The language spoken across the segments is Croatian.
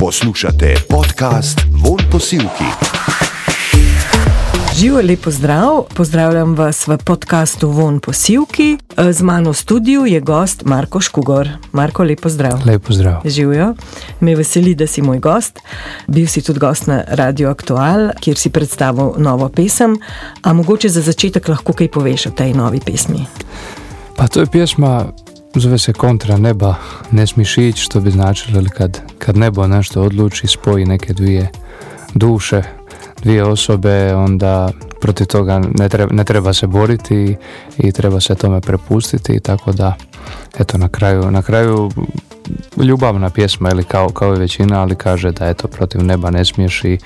Poslušate podcast Von Posilki. Živijo lepo zdrav, pozdravljam vas v podkastu Von Posilki. Z mano v studiu je gost Marko Škugor. Marko, lepo zdrav. Lepo zdrav. Živijo, me veseli, da si moj gost. Bil si tudi gost na Radio Aktual, kjer si predstavil novo pesem. A mogoče za začetek lahko kaj poveš o tej novi pesmi? Pa to je pjesma, zove se Kontra neba, ne smiješ ići, što bi značilo kad, kad nebo nešto odluči, spoji neke dvije duše, dvije osobe, onda protiv toga ne treba, ne treba se boriti i treba se tome prepustiti, tako da, eto, na kraju, na kraju ljubavna pjesma, ili kao, kao i većina, ali kaže da eto, protiv neba ne smiješ i,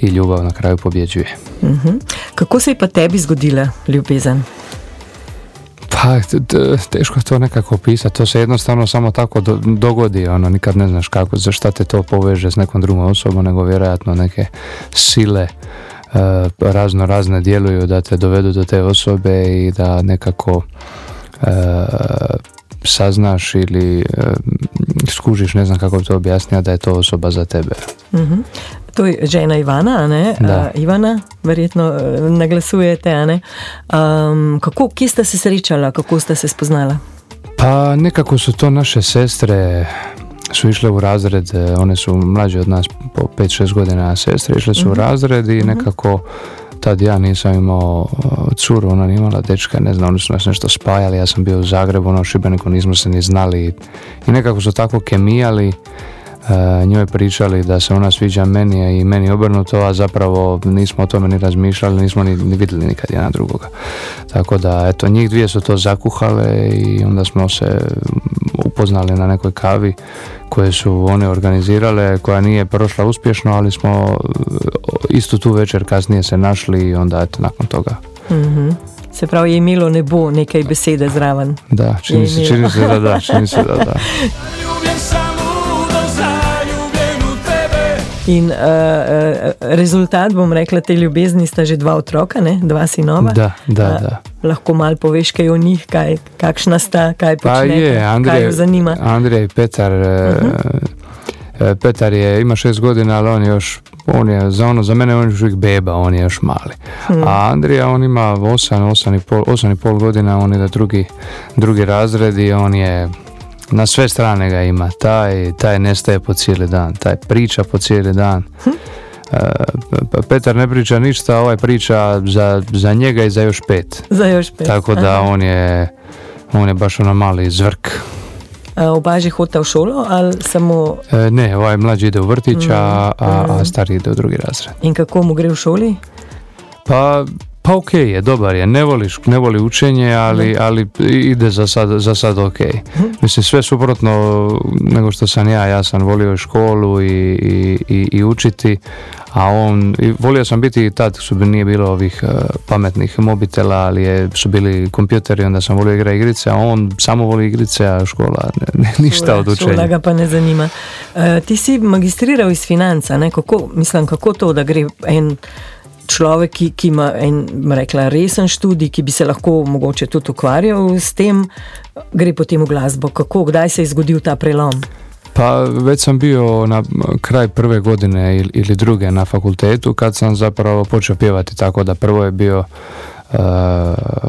i ljubav na kraju pobjeđuje. Mhm. Kako se je pa tebi zgodila ljubezen? Pa, teško je to nekako opisati, to se jednostavno samo tako do- dogodi, ono, nikad ne znaš kako, za šta te to poveže s nekom drugom osobom, nego vjerojatno neke sile e, razno razne djeluju da te dovedu do te osobe i da nekako e, saznaš ili e, skužiš, ne znam kako bi to objasnio, da je to osoba za tebe. Mhm. To je žena Ivana, a ne? Da. Ivana, verjetno eh, naglasujete, a ne? Um, kako, kje ste se srečala, kako ste se spoznala? Pa nekako su to naše sestre su išle u razred, e, one su mlađe od nas po 5-6 godina sestre, išle su u razred i nekako tad ja nisam imao e, curu, ona nije imala dečka, ne znam, oni su nas nešto spajali, ja sam bio u Zagrebu, ono u Šibeniku nismo se ni znali i nekako su tako kemijali, njoj pričali da se ona sviđa meni a i meni obrnuto, a zapravo nismo o tome ni razmišljali, nismo ni, ni vidjeli nikad jedna drugoga. Tako da, eto, njih dvije su to zakuhale i onda smo se upoznali na nekoj kavi koje su one organizirale, koja nije prošla uspješno, ali smo e, istu tu večer kasnije se našli i onda, eto, nakon toga. Mhm. Se pravi, je imelo nebo nekaj besede zraven. Da, čini se, čini se da da, čini se da da. In uh, uh, rezultat, bom rekla, te ljubezni sta že dva otroka, ne? dva sinova. Da, da, A, da. Lahko mal poveš kaj o njih, kaj, kakšna sta, kaj Pa počnete, je, kaj Andrej, ju zanima. Andrej Petar, e, e, Petar je, ima šest godina, ali on je još, on je, za ono, za mene on je uvijek beba, on je još mali. A Andrija, on ima osam, osam i pol, osam i pol godina, on je da drugi, razred i on je, na sve strane ga ima, taj, taj nestaje po cijeli dan, taj priča po cijeli dan. E, P- Petar ne priča ništa, ovaj priča za, za njega i za još pet. Za još pet. Tako da Aha. on je, on je baš ono mali zvrk. A, oba že hodita v šolo ali samo E, ne, ovaj mlađi ide u vrtić, a, a, Mm. a stari ide u drugi razred. in kako mu gre v šoli? Pa, pa ok je, dobar je, ne voli, š- ne voli učenje, ali, ali ide za sad, za sad ok. Mislim, sve suprotno nego što sam ja, ja sam volio školu i, i, i, i učiti, a on, i volio sam biti i tad su nije bilo ovih e, pametnih mobitela, ali je, su bili kompjuteri, onda sam volio igrati igrice, a on samo voli igrice, a škola ne, ne- ništa od učenja. Šola ga pa ne zanima. E, ti si magistriral iz financa, ne? Kako, mislim, kako to, da gre en človek, ki, ki ima en, rekla, resen študij, ki bi se lahko mogoče tudi ukvarjal s tem, gre potem v glasbo. Kako, kdaj se je zgodil ta prelom? Pa već sam bio na kraj prve godine ili druge na fakultetu kad sam zapravo počeo pjevati tako da prvo je bio e,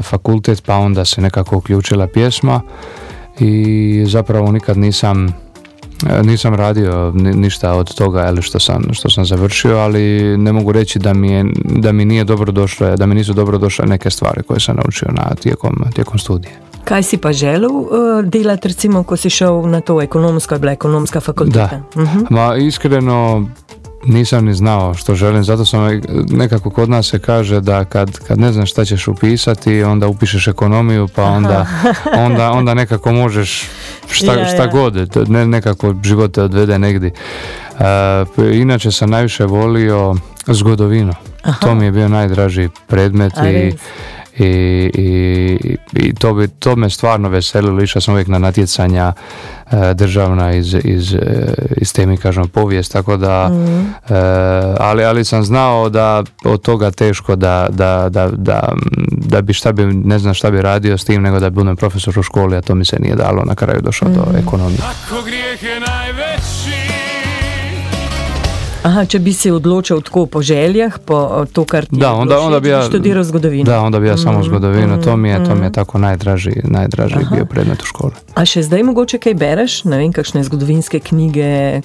fakultet pa onda se nekako uključila pjesma i zapravo nikad nisam e, nisam radio ni- ništa od toga jel, što, sam, što sam završio, ali ne mogu reći da mi, je, da mi nije dobro došle, da mi nisu dobro došle neke stvari koje sam naučio na, tijekom, tijekom studija. Kaj si pa želel uh, delati, recimo, ko si šel na to ekonomsko, je bila ekonomska fakulteta? Mhm. Ma iskreno nisam ni znao što želim, zato sam nekako kod nas se kaže da kad, kad ne znaš šta ćeš upisati, onda upišeš ekonomiju, pa onda, onda, onda nekako možeš šta, Ja, šta ja. god, ne, nekako život te odvede negdje. E, inače sam najviše volio zgodovinu. To mi je bio najdraži predmet i? I, i, i to, bi, to me stvarno veselilo, išao sam uvijek na natjecanja e, državna iz, iz, e, iz temi, kažem, povijest, tako da, e, ali, ali sam znao da od toga teško da, da, da, da, da bi šta bi, ne znam šta bi radio s tim, nego da budem profesor u školi, a to mi se nije dalo, na kraju došao do ekonomije. Ako grijeh je najveći Aha, če bi se odločil tako po željah, po to, kar ti Da, onda, onda bi ja... študirao zgodovino. Da, onda bi ja samo zgodovinu, to mi je, to mm. mi je tako najdraži, najdraži bio predmet u školi. A še zdaj mogoče kaj bereš, ne vem, kakšne zgodovinske knjige?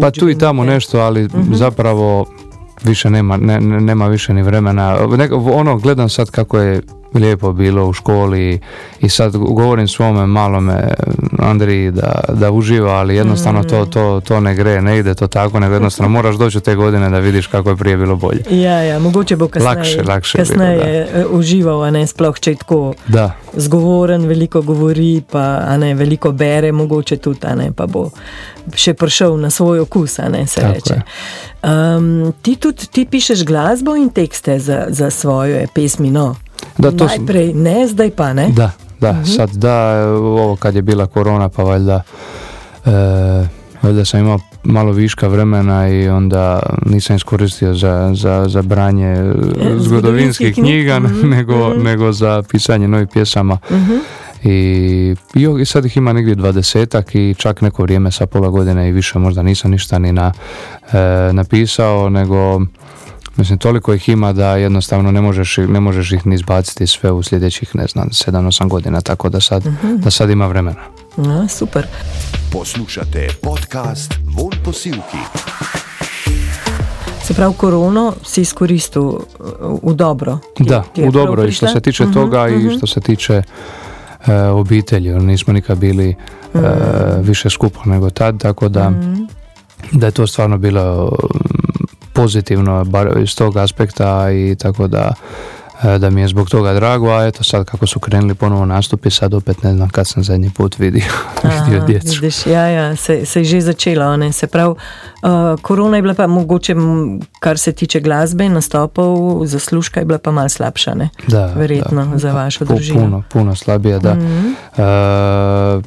Pa tu i tamo nešto, ali zapravo više nema, ne, ne- nema više ni vremena. Neko, ono, gledam sad kako je lijepo bilo u školi i sad govorim svome malome Andriji da, da uživa, ali jednostavno to, to, to ne gre, ne ide to tako, nego jednostavno moraš doći u te godine da vidiš kako je prije bilo bolje. Ja, ja, mogoče bo kasneje, Lakše, lakše je bilo, kasneje eh, užival, a ne sploh, če je tako Da, zgovoren, veliko govori, pa a ne veliko bere, mogoče tudi, a ne pa bo še prišel na svoj okus, a ne se Tako reče. je. Um, ti tudi ti pišeš glasbo in tekste za, za svoje pesmi, no. Da, to Najprej ne, zdaj pa ne. da, da, sad da, ovo kad je bila korona pa valjda e, valjda sam imao malo viška vremena i onda nisam iskoristio za, za, za branje e, zgodovinskih zgodovinskih knjiga, knjiga, nego, nego za pisanje novih pjesama. I, i o- i sad ih ima negdje dvadesetak i čak neko vrijeme sa pola godine i više možda nisam ništa ni na, e, napisao, nego mislim toliko ih ima da jednostavno ne možeš, ne možeš ih ni izbaciti sve u sljedećih ne znam 7-8 godina, tako da sad, da sad ima vremena. A, super. Poslušate podcast Von Posilki. Se pravi, korono si izkoristil uh, v dobro. Ti- Da, ti u dobro i što se tiče Mhm, toga mhm. i što se tiče e, obitelji, jer nismo nikad bili e, više skupo nego tad, tako da, Mhm. da je to stvarno bilo mm, pozitivno, bar iz tog aspekta i tako da da mi je zbog toga drago, a eto sad kako su krenuli ponovo nastupi, sad opet ne znam kad sam zadnji put vidio, vidio Aha, djecu. Vidiš, ja, ja, se, se je že začela. a Ne? Se pravi, uh, korona je bila pa mogoče, kar se tiče glasbe, nastopov, zaslužka je bila pa mal slabša, ne? Da, Verjetno da, za vašo družino. Puno, puno slabije, da. Mhm. E,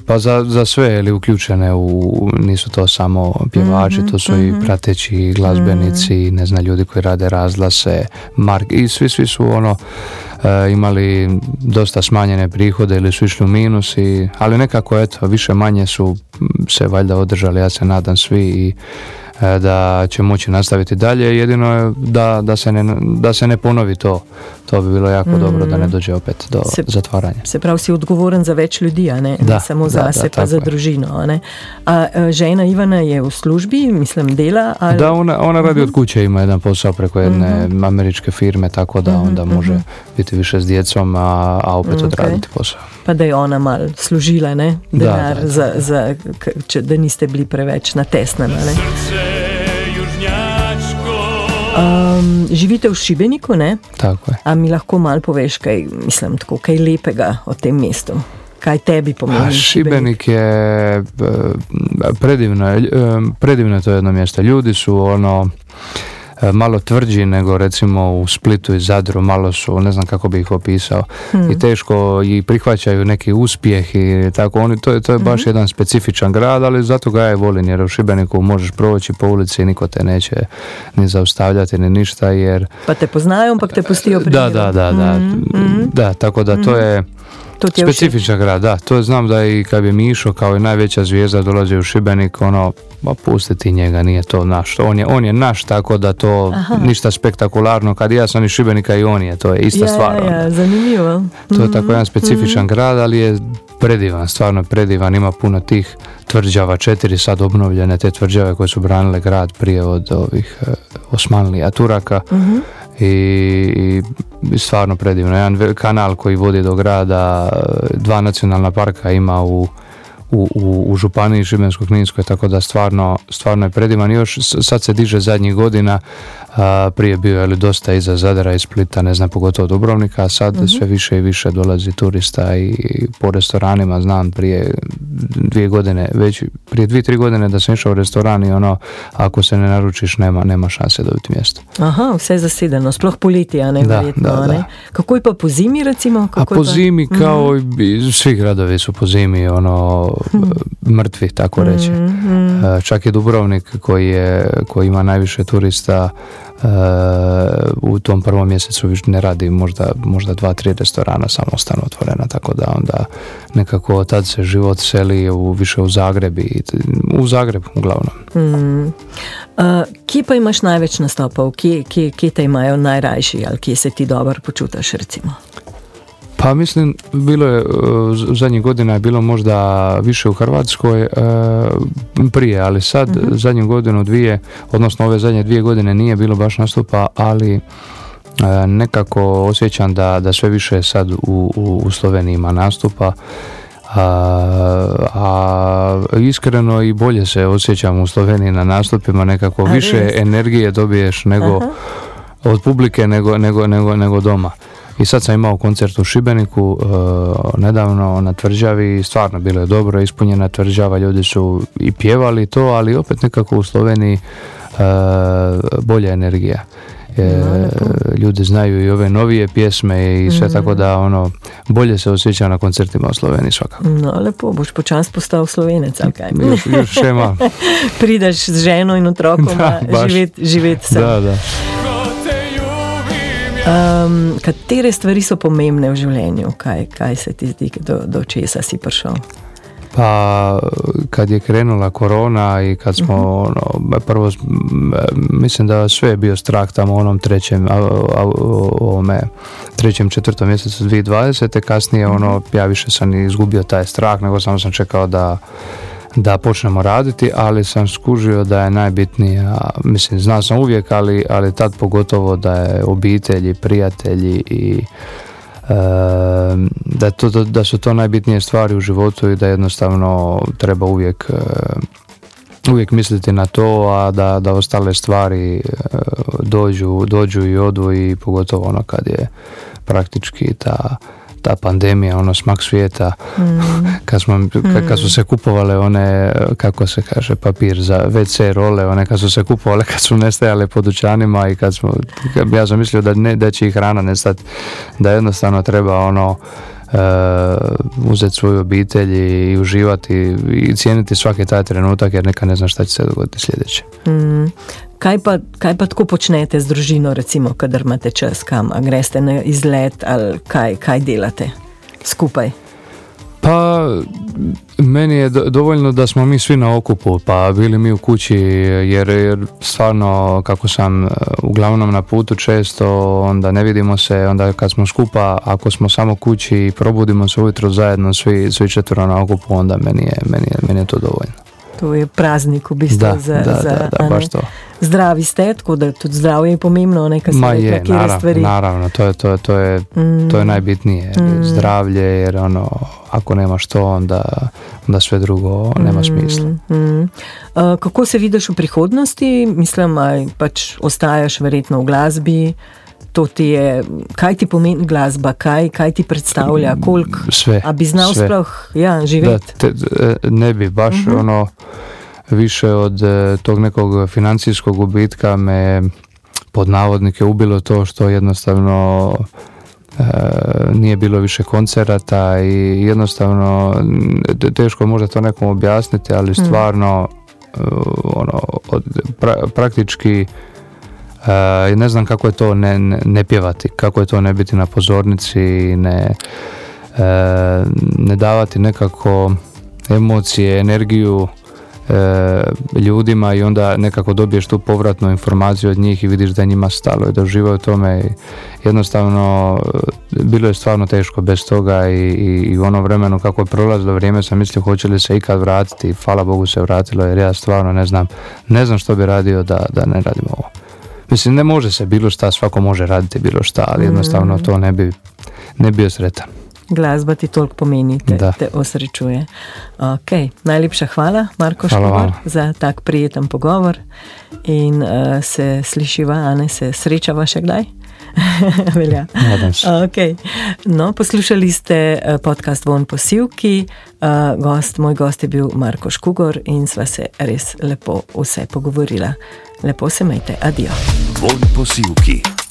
pa za, za sve je li uključene u, nisu to samo pjevači, Mhm, to su i prateći glazbenici, ne znam, ljudi koji rade razglase, mark, i svi, svi su ono e, imali dosta smanjene prihode ili su išli u minus, i, ali nekako eto, više manje su se valjda održali, ja se nadam svi i e, da će moći nastaviti dalje, jedino je da, da, se, ne, da se ne ponovi to, to bi bilo jako dobro da ne dođe opet do Mhm. Se- zatvaranja. Se pravi, si odgovoren za več ljudi, a ne, Da, ne samo da, za da, sebe, pa za je. družino. A, ne? a e, žena Ivana je v službi, mislim, dela. Ali... Da, ona, ona radi Mhm. od kuće, ima jedan posao preko jedne američke firme, tako da Mhm, onda može biti više s djecom, a, a opet Ok. odraditi posao. Pa da je ona mal služila, ne? Da, Denar da, da. za, za, k- če, da niste bili preveč na tesnem. a Ne? Srce Um, živite v Šibeniku, ne? Tako je. A mi lahko mal poveš, kaj, mislim, tako, kaj lepega o tem mestu? Kaj tebi pomeni? A Šibenik je e, predivno, je, e, predivno je to jedno mjesto. Ljudi su ono malo tvrđi nego recimo u Splitu i Zadru, malo su, ne znam kako bi ih opisao, i teško i prihvaćaju neki uspjeh i tako, oni, to, je, to je baš jedan specifičan grad, ali zato ga ja i volim, jer u Šibeniku možeš proći po ulici i niko te neće ni zaustavljati ni ništa, jer Pa te poznajo, ampak te pustijo pri da, da, da, da, da, tako da to je To ti je specifičan grad, da, to znam da i kad bi Mišo kao i najveća zvijezda dolazi u Šibenik, ono, ma pusti ti njega, nije to naš, on je, on je naš, tako da to ništa spektakularno, kad ja sam iz Šibenika i on je, to je ista ja, stvar. ono. Ja, ja, zanimivo. To je tako jedan specifičan grad, ali je predivan, stvarno predivan, ima puno tih tvrđava, četiri sad obnovljene te tvrđave koje su branile grad prije od ovih e, Osmanlija, Turaka i, i stvarno predivno. Jedan kanal koji vodi do grada, e, dva nacionalna parka ima u u, u, u županiji Šibensko-kninskoj, tako da stvarno, stvarno je predivan. Još sad se diže zadnjih godina, a, prije bio je dosta iza Zadra i Splita, ne znam, pogotovo Dubrovnika, a sad sve više i više dolazi turista i po restoranima, znam, prije dvije godine, već prije dvije, tri godine da sam išao u restoran i ono, ako se ne naručiš, nema, nema šanse dobiti mjesto. Aha, vse je zasedeno, sploh poleti, a ne Da, verjetno. da, a ne? da. Kako je pa po zimi, recimo? A Kako je po pa? zimi kao i svi gradovi su po zimi ono mrtvi tako reći. E, Čak i Dubrovnik koji je koji ima najviše turista u tom prvom mjesecu više ne radi možda, možda dva, tri restorana samo ostanu otvorena, tako da onda nekako tad se život seli u, više u Zagreb i u Zagreb uglavnom. Mm. Uh, kje pa imaš največ nastopov, kje, kje, kje te imajo najrajši ali kje se ti dobro počutiš? Recimo? Pa mislim, bilo je, uh, zadnjih godina je bilo možda više u Hrvatskoj uh, prije, ali sad Mhm. zadnju godinu, dvije, odnosno ove zadnje dvije godine nije bilo baš nastupa, ali uh, nekako osjećam da, da sve više sad u, u, u Sloveniji ima nastupa. A, a iskreno i bolje se osjećam u Sloveniji na nastupima, nekako A, više energije dobiješ nego Aha. od publike nego, nego, nego, nego doma. I sad sam imao koncert u Šibeniku e, nedavno na tvrđavi stvarno bilo je dobro ispunjena tvrđava, ljudi su i pjevali to, ali opet nekako u Sloveniji e, bolja energija. E, ljudi znaju i ove novije pjesme i sve tako da ono bolje se osjeća na koncertima u Sloveniji svakako. No, lepo, boš počasi postal slovenec, ali kaj? Još, još še malo. Prideš z ženo in otrokom Da, baš. živeti živet sem. Da, da. Um, katere stvari so pomembne v življenju? Kaj, kaj se ti zdi, do, do česa si prišel? Pa kad je krenula korona i kad smo ono, prvo mislim da sve je bio strah tamo u onom trećem a, a, ovome, trećem četvrtom mjesecu 2020. kasnije ono ja više sam izgubio taj strah nego samo sam čekao da da počnemo raditi, ali sam skužio da je najbitnija, mislim, znao sam uvijek, ali, ali tad pogotovo da je obitelji, prijatelji i e, da, to, da, su to najbitnije stvari u životu i da jednostavno treba uvijek e, uvijek misliti na to, a da, da ostale stvari dođu, dođu i odu i pogotovo ono kad je praktički ta ta pandemija, ono smak svijeta, kad, smo, ka- kad su se kupovale one, kako se kaže, papir za WC role, one kad su se kupovale, kad su nestajale po dućanima i kad smo, kad- ja sam mislio da, ne, da će ih hrana nestati, da jednostavno treba ono, e, uzeti svoju obitelj i, i uživati i cijeniti svaki taj trenutak jer neka ne zna šta će se dogoditi sljedeće. Mm. Kaj, pa, kaj pa tako počnete z družino, recimo, kadar imate čas, kam greste na izlet ali kaj, kaj delate skupaj? Pa, meni je do- dovoljno da smo mi svi na okupu, pa bili mi u kući, jer, jer stvarno kako sam e, uglavnom na putu često, onda ne vidimo se, onda kad smo skupa, ako smo samo kući i probudimo se ujutro zajedno svi, svi četvero na okupu, onda meni je, meni je, meni je to dovoljno. To je praznik v bistvu Da, za, da, za da, da, ne, zdravi ste, tako da tudi zdravje je pomembno, nekaj se je, naravno, stvari. naravno, to je, to je, to je, Mm. to je najbitnije, zdravlje, jer ono, ako nemaš to, onda, onda sve drugo nema smisla. Mm. Uh, kako se vidiš v prihodnosti? Mislim, aj pač ostaješ verjetno v glasbi. To ti je, kaj ti pomeni glasba, kaj, kaj ti predstavlja, koliko. Sve, A bi znal sve. sploh ja, Da, živeti? te, e, ne bi, baš ono više od e, tog nekog financijskog gubitka me pod navodnike ubilo to što jednostavno e, nije bilo više koncerata i jednostavno teško je možda to nekom objasniti, ali stvarno e, ono, od, pra- praktički e, ne znam kako je to ne, ne, ne pjevati, kako je to ne biti na pozornici, ne, e, ne davati nekako emocije, energiju e, ljudima i onda nekako dobiješ tu povratnu informaciju od njih i vidiš da je njima stalo i da uživaju u tome i jednostavno bilo je stvarno teško bez toga i, i, i u onom vremenu kako je prolazilo vrijeme sam mislio hoće li se ikad vratiti hvala Bogu se vratilo jer ja stvarno ne znam ne znam što bi radio da, da ne radim ovo. Mislim, ne može se bilo šta, svako može raditi bilo šta, ali jednostavno to ne bi, ne bi bio sretan. Glasba ti toliko pomeni, te, Da. te osrečuje. Okay. Najlepša hvala, Marko vam. za tak prijeten pogovor. In uh, se slišiva, a ne se srečava še kdaj? Velja. Okay. No, poslušali ste eh, podcast Von Posilki. Uh, gost, moj gost je bil Marko Škugor in sva se res lepo vse pogovorila. Lepo se majte, adijo. Von posilki.